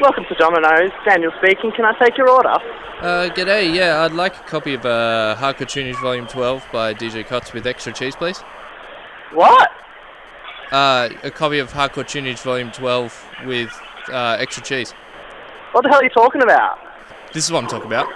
Welcome to Domino's. Daniel speaking. Can I take your order? Uh, g'day. Yeah, I'd like a copy of uh, Hardcore Tunage Volume 12 by DJ Cots with extra cheese, please. What? Uh, a copy of Hardcore Tunage Volume 12 with uh, extra cheese. What the hell are you talking about? This is what I'm talking about.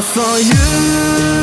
for you.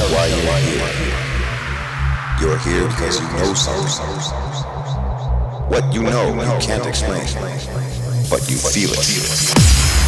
know why you're here. You're here because you know something. What you know, you can't explain, but you feel it.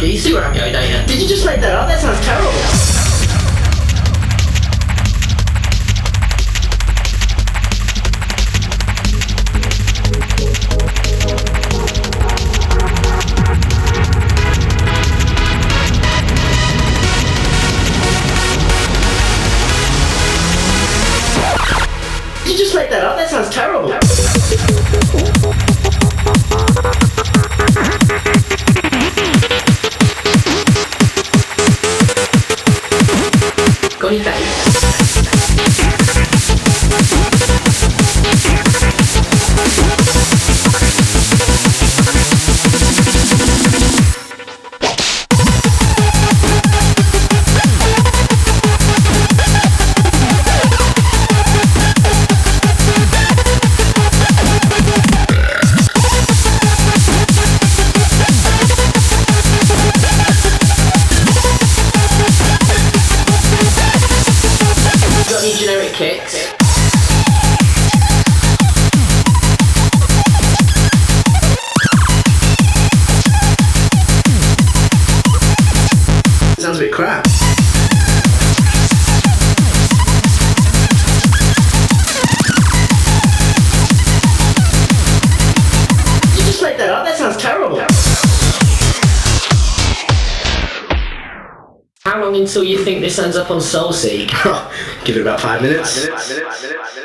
que hice iban soul. Give it about Five minutes. Five minutes. Five minutes. Five minutes.